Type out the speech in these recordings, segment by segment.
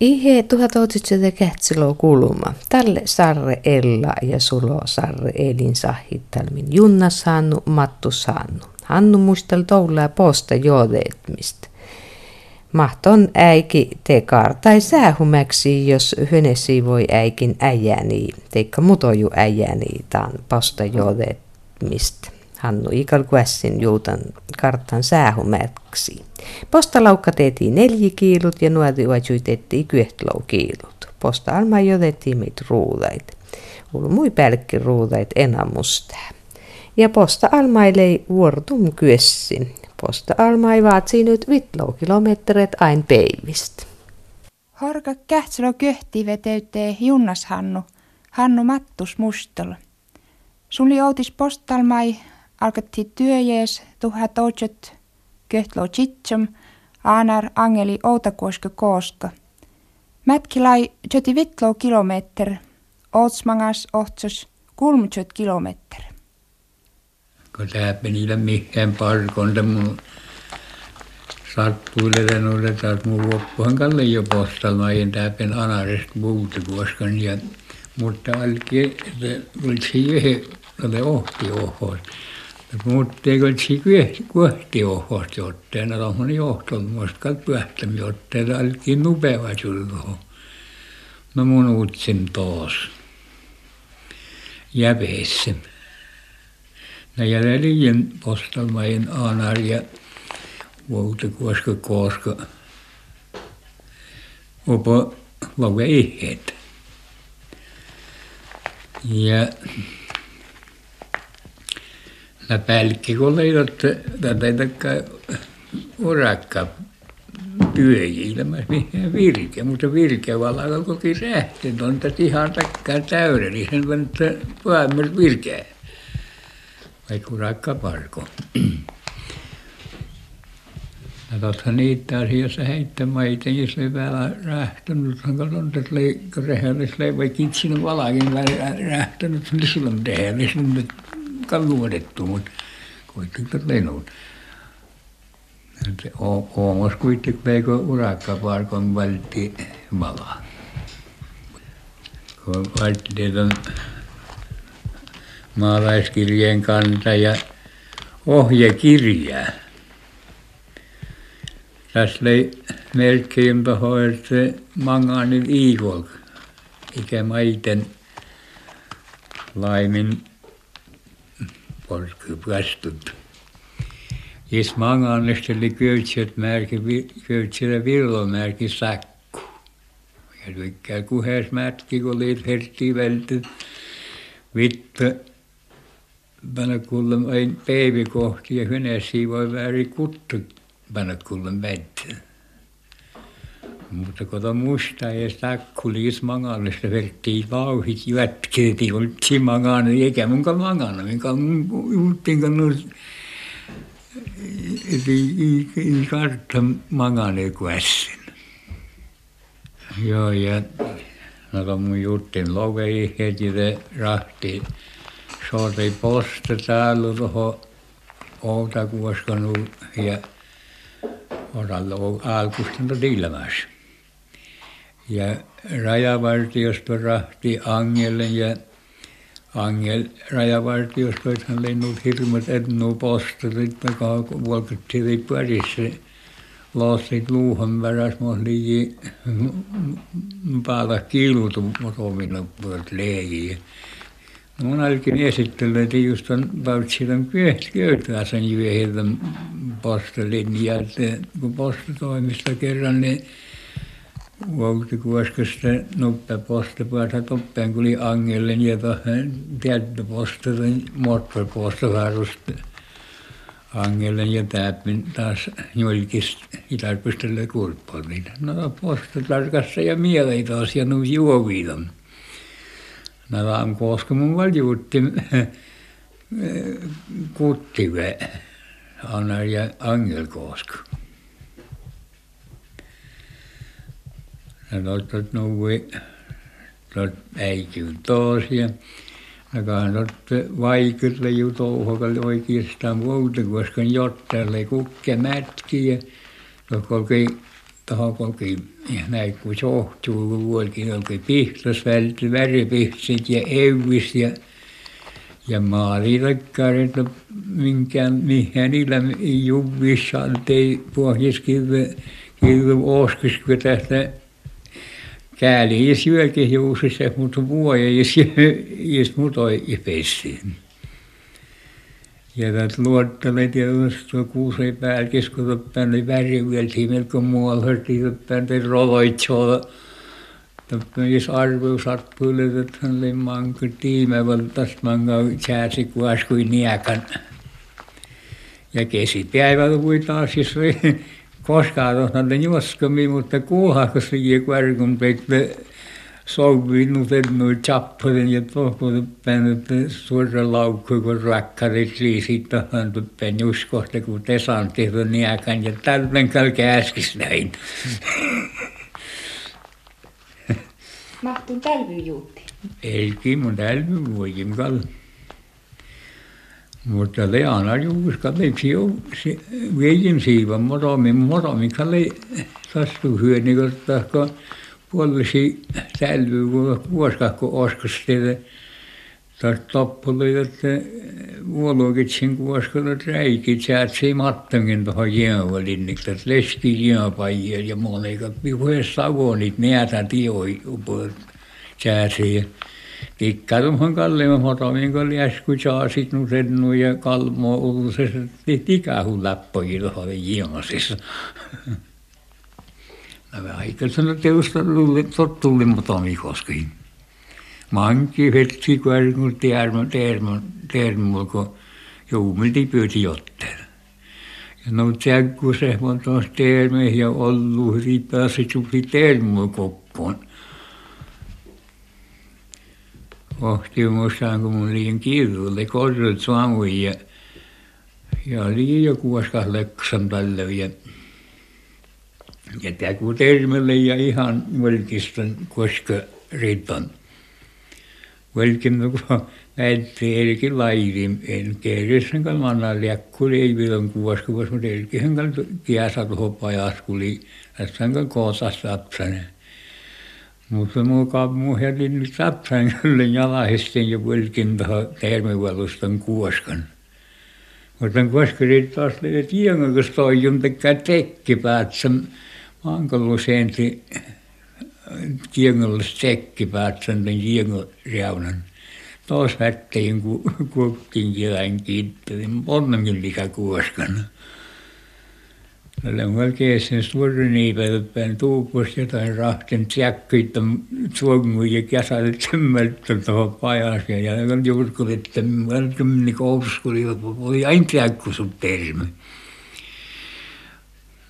Ihe tuhatoutsitsete kähtsiloo kulma. Tälle Sarre Ella ja Sulo Sarre Elin sahittalmin. Junna Sannu, Mattu Sannu. Hannu muistel toulaa posta jodeetmista. Mahton äiki te tai säähumäksi, jos hynesi voi äikin äijäni, teikka mutoju äijäni taan posta jodeetmista. Hannu ikal kuessin juutan kartan säähumäksi. Postalaukka teetiin neljä kiilut ja nuoti uajuitettiin kyehtlou kiilut. Posta alma jotettiin meitä ruudait. Ulu mui pälkki ruudait enamustää. Ja posta almailei vuortum kyessin. Posta almai vaatsi nyt vittlou kilometret ain peivistä. Horka kähtselo köhti veteytee Junnas Hannu, Hannu Mattus Mustola. Suli outis postalmai alkatti tuhat ouchet köhtlo chitsam, aanar angeli outakuoska kooska. Mätkilai jöti vitlo kilometer, otsmangas ohtsos kulmutset kilometer. Kun täppi niillä mihin parkonta mun sattuille lenulle taas mun loppuhan kalle jo postalma en täpen anaresta muutakuoskan ja mutta alki että kultsi yhden ole ohti ohoista. muut tegeldsi kuehti ohvast jotteena, rahmani johton, muistakal pyöhtämi jotteena, alkiin nupeva julluhu. Mä mun uutsin taas. Ja veessim. Nä jäljelijän postalmain aanar ja vuote kuoska kooska. Opa lauve ihet. Ja... Yeah. Leidot tätä urakka pyöjillä, mihin virke, mutta virke valaka koki sähten, on tätä ihan takkaa täydellisen, mutta päämmöt virkeä. Vaikka urakka parko. Ja tuossa niitä asiassa heittämään itse, jos ei vielä rähtänyt, kun on tässä rehellistä leivä kitsinen valakin rähtänyt, niin silloin rehellistä, mutta luodettu, mutta kuitenkin lenut. Oomos kuitenkin veikö urakkaparkon valti vala. Kun valtti on maalaiskirjeen kanta ja ohjekirja. Tässä oli melkein tuohon, että manganin iikol, ikä maiten laimin päästöt. Jos manganesteli köytset märki, köytsellä virlomärki sakku. Ja tykkää kuhes mätki, kun liit hertti vältet. Vittu, panna kuullem ain päivi kohti ja hynäsi voi väärin kuttu panna kuullem vettä. Mutta on musta ja sakku liis mangallista verttii vauhit jätkeeti, oltsi mangana, eikä munka mangana, minkä juttin kannus, ei kartta mangane kuessin. Joo, ja no mun juttin lovei heti te rahti, sooti posta täällä tuohon Outakuoskan ja Oralla alkustan ilmässä ja rajavartiosto rahti Angelle ja Angel rajavartiostoithan lennut hirmut etnu postarit joka vuokattiin parissa lossit luuhan väräs mos liji päällä kiilutu motomilla puolet leejiä. No mun alkin esittelee, että just on Pautsilan köytää sen jyöhiltä postelin ja että kun postatoimista kerran, niin Vuoktikuoskasta nuppe posta päätä toppeen kuli angelle ja tuohon täyttä posta moottoriposta varusta angelle ja täppin taas julkista itarpistelle kurppalin. No posta tarkassa ja mielei taas ja juoviitam. No vaan koska mun valjuutti kuttive Anna ja Angel koska. Ja tuota noin tuot äikyy taas ja nakahan tuot vaikytle ju touhokalle oikeastaan muuta koska jottajalle kukke mätki ja kulki tuohon kolkin näin kun sohtuu kun vuolikin oikein pihtas vältti väripihtit ja evis ja ja maalirekkarit minkään mihin niillä juvissa ei pohjaskivi kivi oskisiko tästä kääli ja syökin juusissa mutta vuoden ja mutoi ja pestiin ja tätä luottelet ja tuo kuusen päällä kiskutat tänne väriveltiin melko muualla hörtiin tänne roloitsoa Mutta jos arveu sattuu löydetään le manko tiime valtas manko sääsi kuin niekan. Ja kesipäivällä voi taas jos koskaan tuohon juoskami, mutta kuuhako se jää kvarkun pekle sovinut noin chappurin ja tuohon päin suora laukku kun rakkarit liisit tuohon päin uskohta kun tesan tehty niekan ja tällä kalke äskis näin. Mahtuu talvijuutti. Ei mun talvi voikin Mutta leana juus kalleiksi jo veijin siivan moromi moromi kalle sastu hyöni kun tahko puolisi talvi kun vuoskakko oskustele. Taas toppuli, että vuolokitsin kuoskolla räikit säätsi mattonkin tuohon jäävälin, niin että leski jääpajia ja monekat pihues savonit näätä tioi upot säätsi ja tikkaruhan kalleimman motomin kun läsku saasit nu sennu ja kalmo ulsessa tikahun läppoji tuohon jääsissa. No aikaisemmin teusta luulle tottulli motomi koskiin manki vetsi kvarkun termo termo termo kun juumilti pyysi jottele. Ja no tsäkku se tuossa terme ja ollut riipäässä tuli termo koppoon. Ohti muistaan kun mun liian kiirulle korrut saamui ja ja oli jo kuoskas leksan tälle ja ja tämä kun ja ihan mulkistan koska riittänyt Velkin kun näytti Erkin lairin, en kerran kan manna liakkuli ei vielä kuvaskuvas, mutta Erkin kan kiäsä tuohon pajaskuli, tässä kan koosas lapsane. Mutta mukaan muu herrin nyt lapsan kyllä jalahisten ja velkin tuohon termevalustan kuoskan. Mutta kuoskarit taas leivät tiengokas toijun tekää tekkipäätsän maankolluseenti tiengolla tsekkipäätsän den tiengoreaunan. Taas vättein ku, kuokkin kielän kiittelin, onnenkin likä Tällä on oikein sen suuri niipelpään tuupus jotain rahten tsäkkyitä suongu ja käsälet semmeltä tuohon pajaseen. Ja on juurkuli, että välttämättä kouluskuli, oli aina tsäkkusut termi.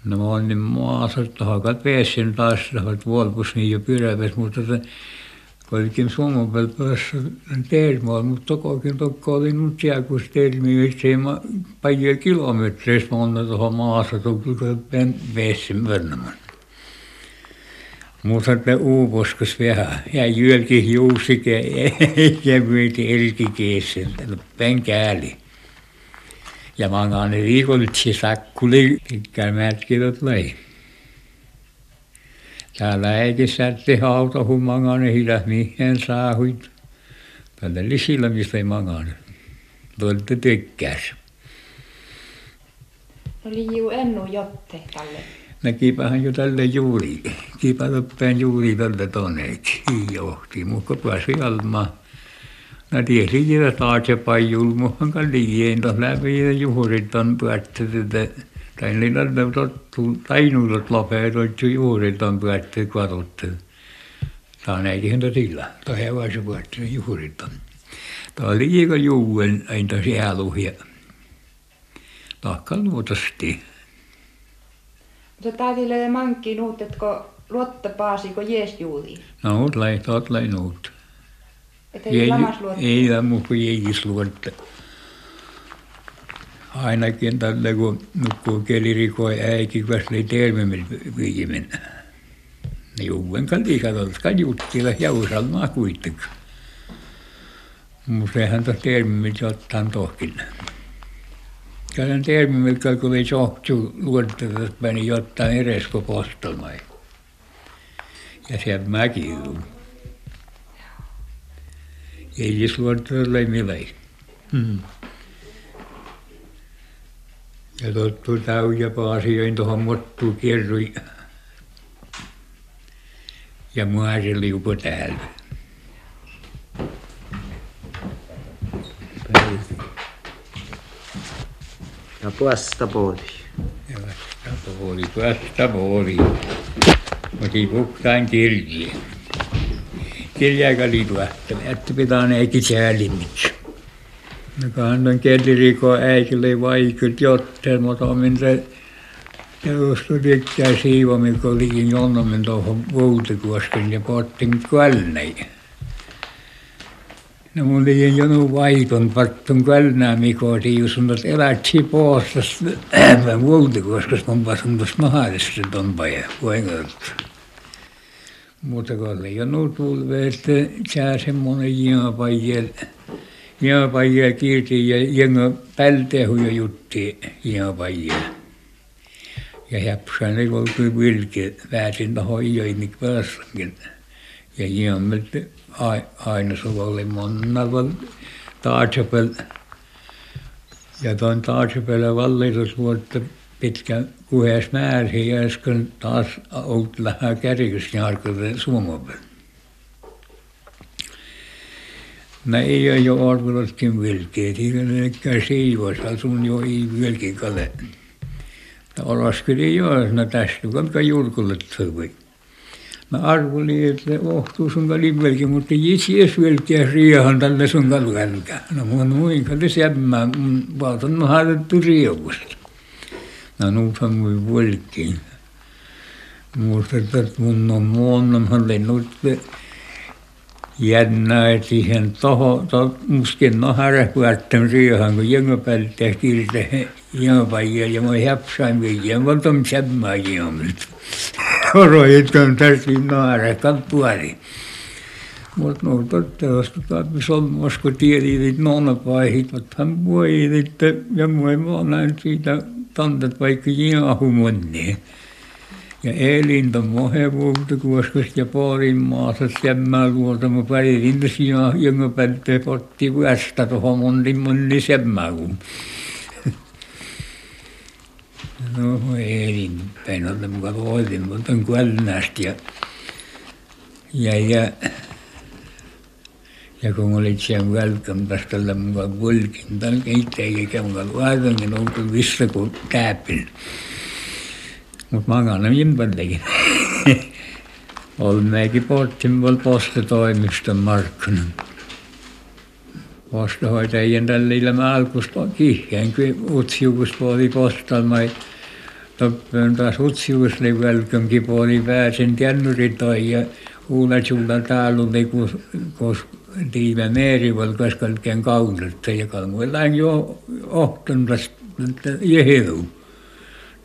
No oon niin maassa tuohon pääsin taas tuohon vuolpus niin jo pyräväs, mutta se olikin Suomen päässä termoa, mutta tokokin tokko oli nyt tjäkus termi, että ei mä paljon kilometreistä monta tuohon maassa tukko pääsin värnämään. Mutta että uupuskus vähän ja jylki juusike ja myyti elkikeessä, penkääli. Ja mangan viikoltsi sakkuli pitkään mätkilöt lei. Täällä eikin sätti hautahu mangane hila mihin saahuit. Tällä lisillä mistä ei mangane. Tuolta tykkäs. Oli ju ennu jotte tälle. Näkipähän jo tälle juuri. Kiipä loppeen juuri tälle toneeksi. Johti, mutta pääsi almaan. No tiesi että taaksepäin julmuhan kalliin tuossa läpi ja juurit on pyötty tätä. Tai niillä on tottu, tainuudet lopetettu juurit on pyötty katottu. Saaneekin sillä. Tuo hevosen pyötty juurit on. Tuo oli liika juuen aina sieluhja. Tahka luotosti. Mutta taatille mankki nuut, että kun luottapaasi, kun jees juuli. No, nuut lai, tuot lai nuut. Että ei lamas luotta. Ei kuin jeis luotta. Ainakin tällä kun nukkuu kelirikoi äiki, kun oli tervemmillä viimen. Juuen kan liikatolta, kan juttila jausalmaa kuitenkin. Mutta sehän tuossa tervemmillä ottaa tohkin. Käydään termimilkään, kun ei sohtu luottaa, että meni jotain edes kuin postelmai. Ja se mäki Ei siis luottaa millään. Hmm. Ja tottu täyjä paasioin tuohon mottuun kierrui. Ja mua se liupo täällä. Ja puostapuoli. Ja vastapuoli, vastapuoli. Otin puhtain kirjeen. Kirjaa liituahteli, että pitää eikin säälimmiksi. No kannan kelliriko äikille vaikut jotten, mutta min se Teosto tykkää siivomi, kun olikin jonnomen tuohon Vuutikuosken ja pottin kvälnei. No mun liian jonu vaiton pattun kvälnää Miko tiusun, että elätsi poostas Vuutikuoskas mun pasun tuossa mahdollisesti ton paja, voinkoutta. Mutta kun oli jo nutulve, että sää semmonen jääpajel, jääpajel kiirti ja jengä pältehuja jutti jääpajel. Ja häpsän ei oltu vilke, väätin tuohon joinik päässäkin. Ja jäämmelt aina suvalle monnalla taatsapel. Ja tuon taatsapel vallitusvuotta pitkä kuhes määrin ja äsken taas ollut lähdä kärjys suomopel. No ei ole jo arvelotkin vilkeet, eikä siivoissa sun jo ei vilkin kale. Olaskeli joes, no tästä kanka julkulle tövui. No arveli, että ohtuu sun kalibelki, mutta jitsi vilkeä riehan tälle sun kalkälkä. No mun muin kalle sämmää, mun valtan no harjoittu rievusta. No nuuthan mui vilkiin. Muistat, että mun on muonnamhan lennut jännää, että siihen toho, to, muskin no harjoittu riehan, kun jengöpäältä tehtiin jääpajia ja mä häpsain viiän, mä otan sämmää jäämältä. Oroit on tässä naare, kappuari. Mutta no toivottavasti tappi sommas, kun tiedit nonna paihit, mutta hän voi, että ja mä en näin siitä tantat vaikka jäähu monneen. ja elin de Mohewoelde kuuskümmend ja paari maasas semmel kuulda ma pärin sinna jõnga pealt potti kui hästi tuha mundi mundi semmel kum. no elin peenalt ma ka loodin, ma tõin kõlnast ja ja ja ja kun olin siellä välttämättä mukaan kulkin, tämän keitä eikä mukaan vaadon, niin onko vissa kun nagu täpin. Mutta mä oon aina jimpantekin. Olen mekin pohtimaan postitoimiston markkinan. Postohoitajien tällä ilman alkusta kihkeen, kun utsiukus puoli postalmai. Toppen taas utsiukus oli välkönkin puoli pääsen tjännyritoi ja uudet sulla täällä oli, kun tiime meeri oli koska kaikkein kaunetta ja kalmuilla jo ohtunut jehduutta.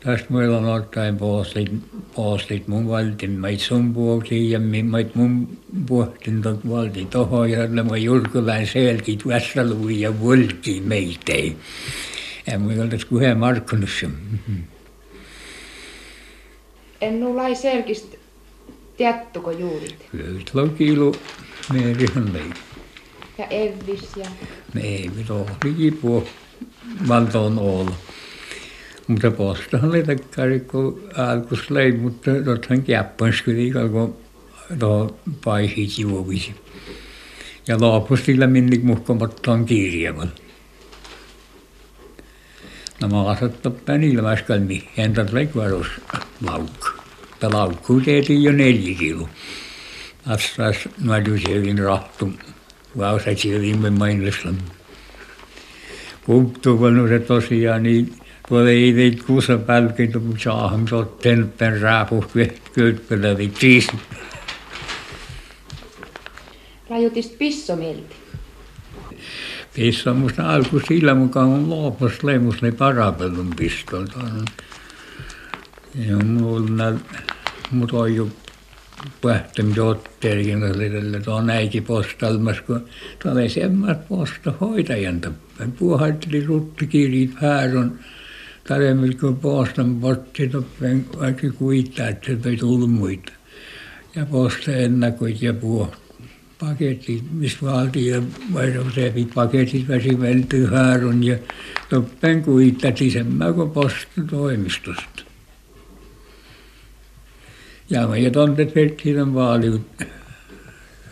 Tästä meillä on ottaen postit, postit mun valtin, mait sun puolti ja mait mun puhtin tot valti tohon ja mä julkulain selkit vässalui ja volki meitei. Ja mulla oltais kuhen markkunassa. Mm-hmm en nu lai selkist tiedättekö juurit? Kyllä on kiilo meerihän lei. Ja evis ja... Ei, mitä oli kipua valtoon olla. Mutta postahan oli takkari, kun alkus lei, mutta tothan käppans kyllä, kun tuohon paihit juovisi. Ja lopussa minnik muhkomattaan kirjavalla. No mä asettaa ilmaisi kalmi, entä leikvarus laukku. Mutta laukku tehtiin jo neljä kilo. Assas nuojusielin rahtu, vausasielin me mainoslan. Puuttuu se tosiaan niin tuolla ei teit kuussa pälkin, mutta saahan sotten pen raapu kylppälävi siis. Rajutist pissomilti. Pissa musta alku sillä mukaan on loopus leimus ne parapellun pistolta. Ja mulla mut on jo pähtem jottelin, että tuon äiki postalmas, kun tuolle semmoista posta hoitajan tappaan. Puhatteli ruttikirjit hääron, Staremil kui poostan potsinut vaikka kuita, että se ei tullut muita. Ja posta ennakoit ja puo. Paketit, missä valtiin ja vaihdosepi paketit väsivelty haarun ja toppen kuita sisemmää kuin postitoimistosta. Ja me tontet pelttiin vaaliut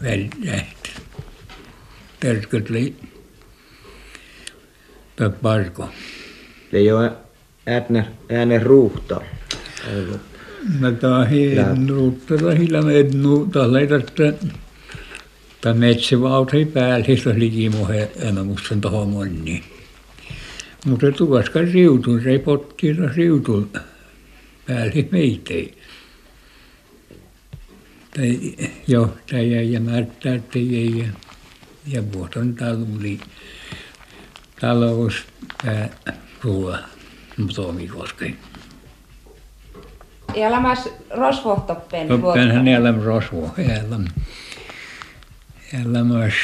väljähti. Terskut li... Pöpparko. Ei ole ju äänen, ruuhta. No tahin ruutta tahilla mednu tahleita ta metsävautai päällä, se oli likimuhe emämusten tohon monni. Mutta tuoska riutun, se pottiira riutun päällä meitei tai johtaja ja märtäyttäjiä ja, ja vuoton taluli talouspääruoa Tomikoski. Ja lamas rosvo toppen Toppenhan eläm rosvo, eläm. Elämäs.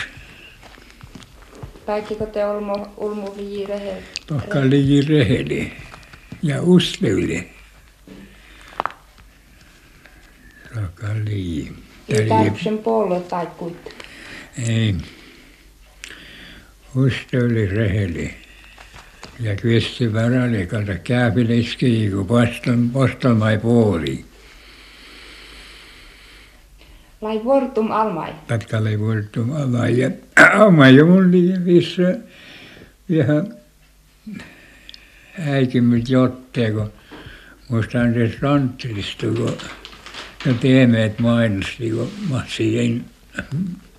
Kaikkiko te olmu, ulmu vii reheli? Tokka liji reheli ja usleville. Sakali. Ei tarvitsen puolue tai kuit. Ei. Uste oli reheli. Ja kvisti varali, kato kääpi leski, kun postan, postalmai puoli. Lai vortum almai. Tatka oli vuortum alai. Ja oma jo mun liian vissä vähän häikimyt jotteen, kun muistan se ranttilista, kun No teemeet mainosti, kun mä siihen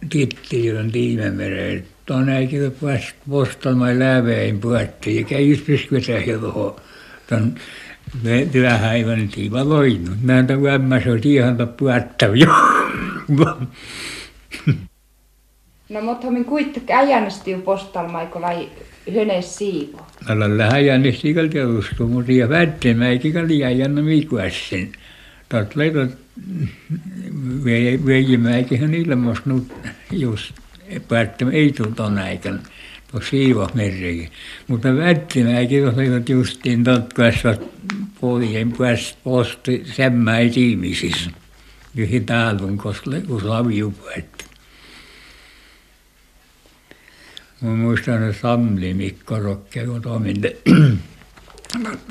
tittiin tiimemereen. Tuon äikin pääsi postalmaan lävein puhuttiin ja käy just pyskytä tuohon tuon työhäivän tiiva loinut. Mä en tämän ämmäs oli ihan puhuttava jo. No mutta min kuitenkin äijännesti jo postalmaan, kun lai hönes siivo. No lähdä jännesti ikalta uskoa, mutta ja vätteen mä eikä liian jännä miikuässen. Tuot leitot Veijimäikinhän ilmoistunut just päättämään ei tuon aikana tuo Siivomerrikin. Mutta Vättimäikin olivat justiin totkaisivat pohjien päästä posti semmäin tiimisissä. Yhden taadun, koska kun Saviu päätti. Mä muistan, että Samli Mikko Rokke, kun toiminta.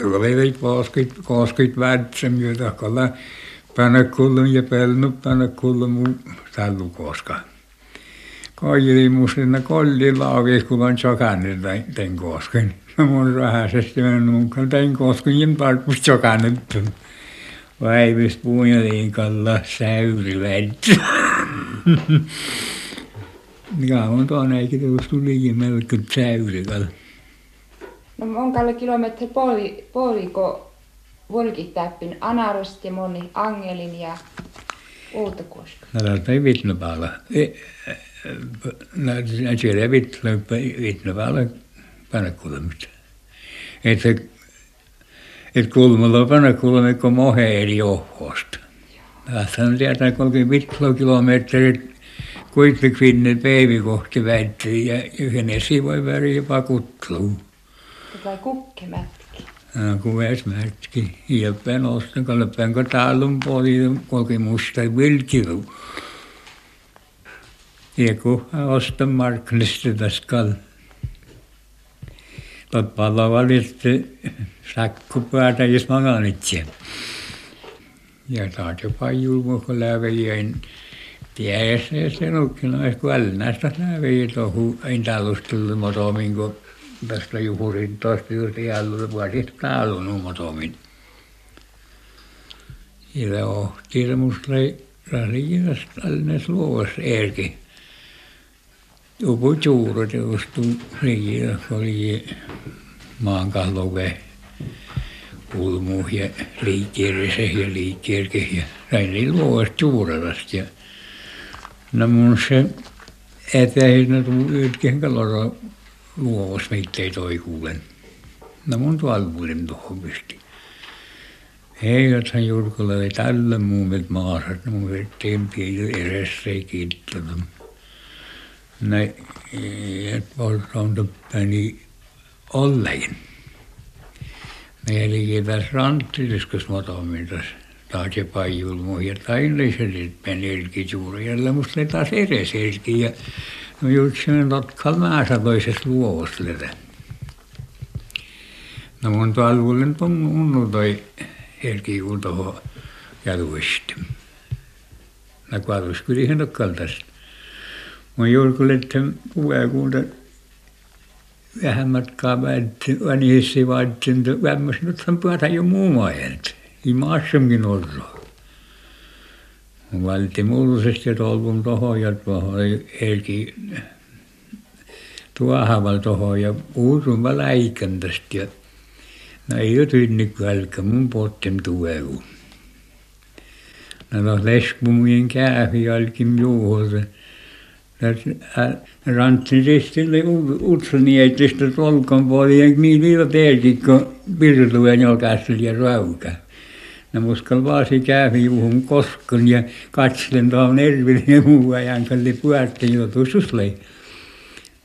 Oli 60 värtsen, jota Panakullun ja pelnut panakullun mun tallukoska. Koili musina kolli lauvis, kun on chokannet den kosken. No mun rahasesti nunkan den kosken jim tarpus chokannet. Vaivis puunjaliin kalla säyri. Mikä on tuon eikin tuostu liian melko säyri kalla. No on kalle kilometri puoli, puoliko volkitäppin anarost ja moni angelin ja uutakoska. No täältä ei vitnopäällä. No siellä vitnopäällä panakulmit. Että et kulmalla panakulmit kun mohe eri ohhosta. Tässä on tietää 30 kilometrit kuitenkin päivi kohti väitti ja yhden voi väri jopa kutluun. Vai kukkemät? kuversmärtki hjälpen oss kun löpen kun taalun puoli kulki musta vilkiru. Ja kun osta marknista tässä kal. Toppalla valitti sakkupäätä jos maganitse. Ja taat jopa julmu kun lävejen tiedä se senukkin olisi kun näistä lävejen tohu ei tallustella motomin kun tästä juhurin tuosta juuri jälleen vuosista täällä nuumotomin. Sillä ohti se musta rasikinasta allnes luovas erki. Joku juuret juostu riiä, oli maankallove ulmu ja liikkeerese ja liikkeerke ja näin luovasta juurelasta. Ja no mun se etäisenä tuu yhtkin kalora luovas meitä ei toi kuulen. No mun tuolla tuohon pysti. Eiväthän Jurkolla oli tällä muumet maassa, että mun vettiin piiri edessä ei kiittänyt. Nej, et polttoon töppäni ollegin. Meilläkin tässä ranttiliskus motomintas taas ja paijul muihin tainleiset penelki juuri jällä musta taas edes elki ja no just sen totkal määrä toisessa luovosteleta. No mun talvulle tunnu toi elki kun toho jaluisti. No kaadus kyllä ihan. Mun julkuletten kuuekuuta vähän matkaa väitti, vanhissi vaattin, vämmös nyt on päätä jo muu maailta. I maassakin olla. Valti mullusesti ja tolvun tohon ja tuohon elki tuohaval tohon ja uusun läikän tästä ja no ei jo tynnikku älkä mun pottem tueku. No leskumien kävi alkin juuhossa rantsin ristille utsunietistä tolkon puolien niin viiva pelkikko pirtuen jokaisella ja rauka. No muskal vaasi kävi juhun koskon ja katselen tuohon Erville muu ajan, kalli puhutti joutuisuslei.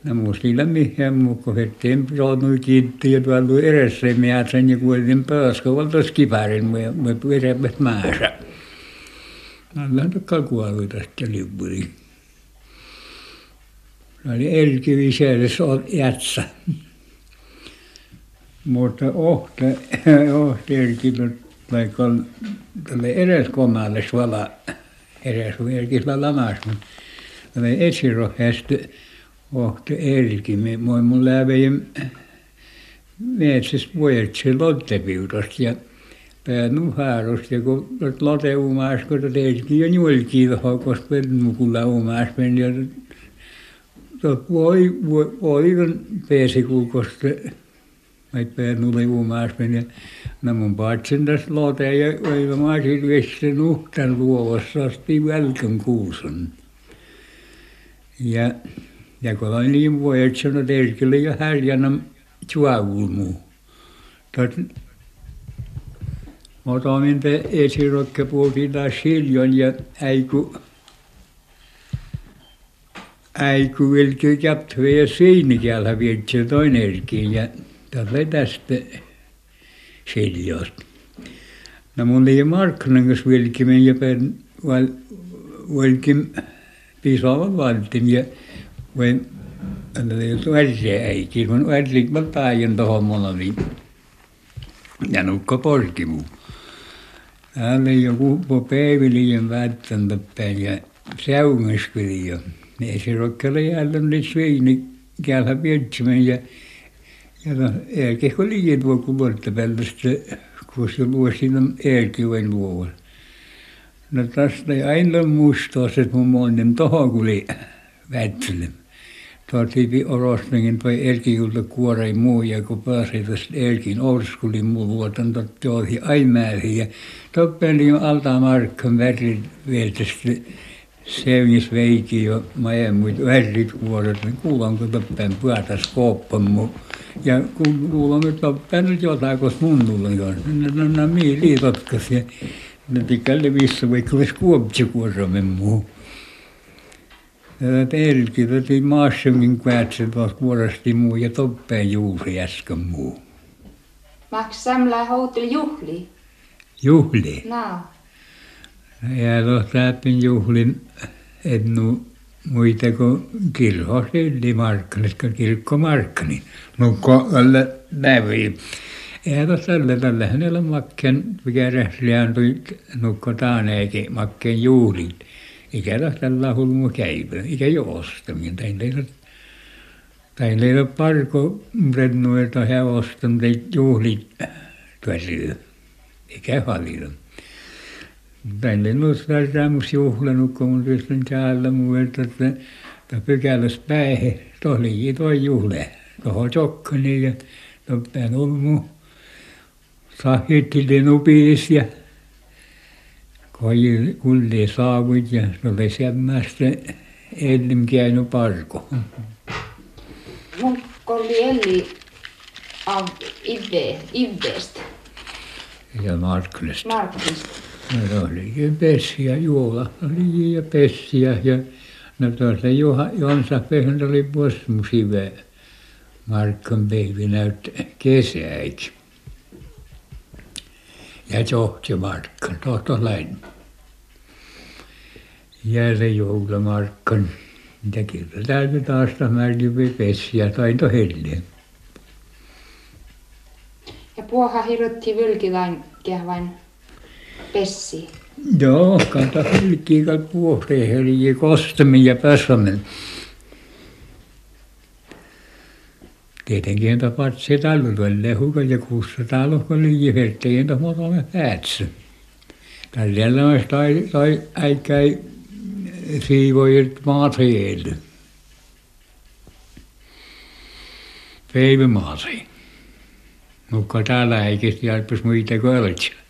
No muslilla mihin muu, kun hetteen joutui kiitti ja tuolla edessä miätsen ja kuulin valtas kipärin, me pyöräpät määrä. No lähtökään kuollut tästä lippuriin. Se oli elkiviserys jätsä. Mutta ohte, ohte elkillä vaikka tälle edes komalle vala edes elkillä lamas, mutta tälle etsirohjasta ohte elki. Moi mun lävein metsässä vuodetsi lottepiutosta ja pää nuharosta ja kun lote umas, kun elki ja nuolki koska mukulla umas meni ja voi, voi, voi peesikuukosta mai nulle umaasmen ja no mun paatsin tässä lote ja öivä maasin vesti nuhtan luovassa asti välkän kuusen. Ja ja kun oli niin vuodet sanoi terkille ja härjänä tjuavulmu. Tot Otamin te esirokke puhuttiin taas silloin ja äiku äiku vilki käptö ja seinäkäällä vietsi toinenkin ja tällä tästä siljosta. No mun oli markkinangas vilkimen ja pen val vilkim pisaava valtin ja voin jos värjää äiti, kun värjik mä päijän tohon mulla niin ja nukka porkimu. Täällä joku po päiviliin välttämättä ja säungaskeli jo. Ne se rokkele jäällä nyt sveini käällä vietsimään ja ja no eikä kun liian tuo kun vuorottepäivästä kun se luo siinä eelkiven luovan. No tästä ei aina muistaa se mun monen tohon kun oli väitselem. Tuotiin orostengin toi elkijulta kuorei muu ja kun pääsi tästä elkin orskuli muu vuotan tuotiin aimääriin ja toppeli jo alta markkan värit vielä Sevnis veiki jo majemmuit värit kuoret, niin kuulanko toppen puhutas kooppamu. Ja kun kuulan, että toppen nyt jotain, koska mun tullut jo. No, no, no mii liitotkas ja ne tikälle missä vaikka olisi kuopsi kuoramen muu. Pelki, täti maassakin kvätse tuossa kuorasti muu ja toppeen juuri äsken muu. Maks samla houteli juhli? Juhli? No. Ja tuossa juhlin ennu muita kuin kirho sillimarkkinat, kun kirkkomarkkinat. Nukko alle nävi. Ja tuossa tällä tällä hänellä makkeen, mikä rähliään tuli nukko taaneekin makkeen juhlit. Ikä tuossa tällä hulmu käivä, ikä jo ostaminen. Tein teillä tein teillä parko rennu, että he ostan teit juhlit tuossa. Ikä paljon. Tänne noissa tämmöisiä juhlanut, kun tietysti täällä muu, että että pykälässä tuossa oli tuo juhle, tuohon Jokkani ja tuoppään ulmu, sahitili nupis ja koji kulli saavut ja oli semmoista ennen käynyt parko. Munkko oli eli av Ive, Ivestä? ja Markkilasta. Markkista. No oli pessiä, juola oli ja pessiä ja no tuosta Pehn oli posmusive Markkan päivä näytti kesäiksi. Ja johti Markkan, tohto läin. Ja se joula Markkan, mitä kyllä täytyy taas märkivi pessiä tai tohelleen. Ja puoha hirrotti vylkilain vain pessi. Joo, kanta hylkiikal puohtee heli kostamin ja pässamen. Tietenkin tapat se talvelle hukan ja kuussa talo oli jiherteen tamotamme päätsä. Tällä on tai tai äikäi siivojat maatreille. Päivämaatreille. Mutta täällä eikä siellä muita költsiä.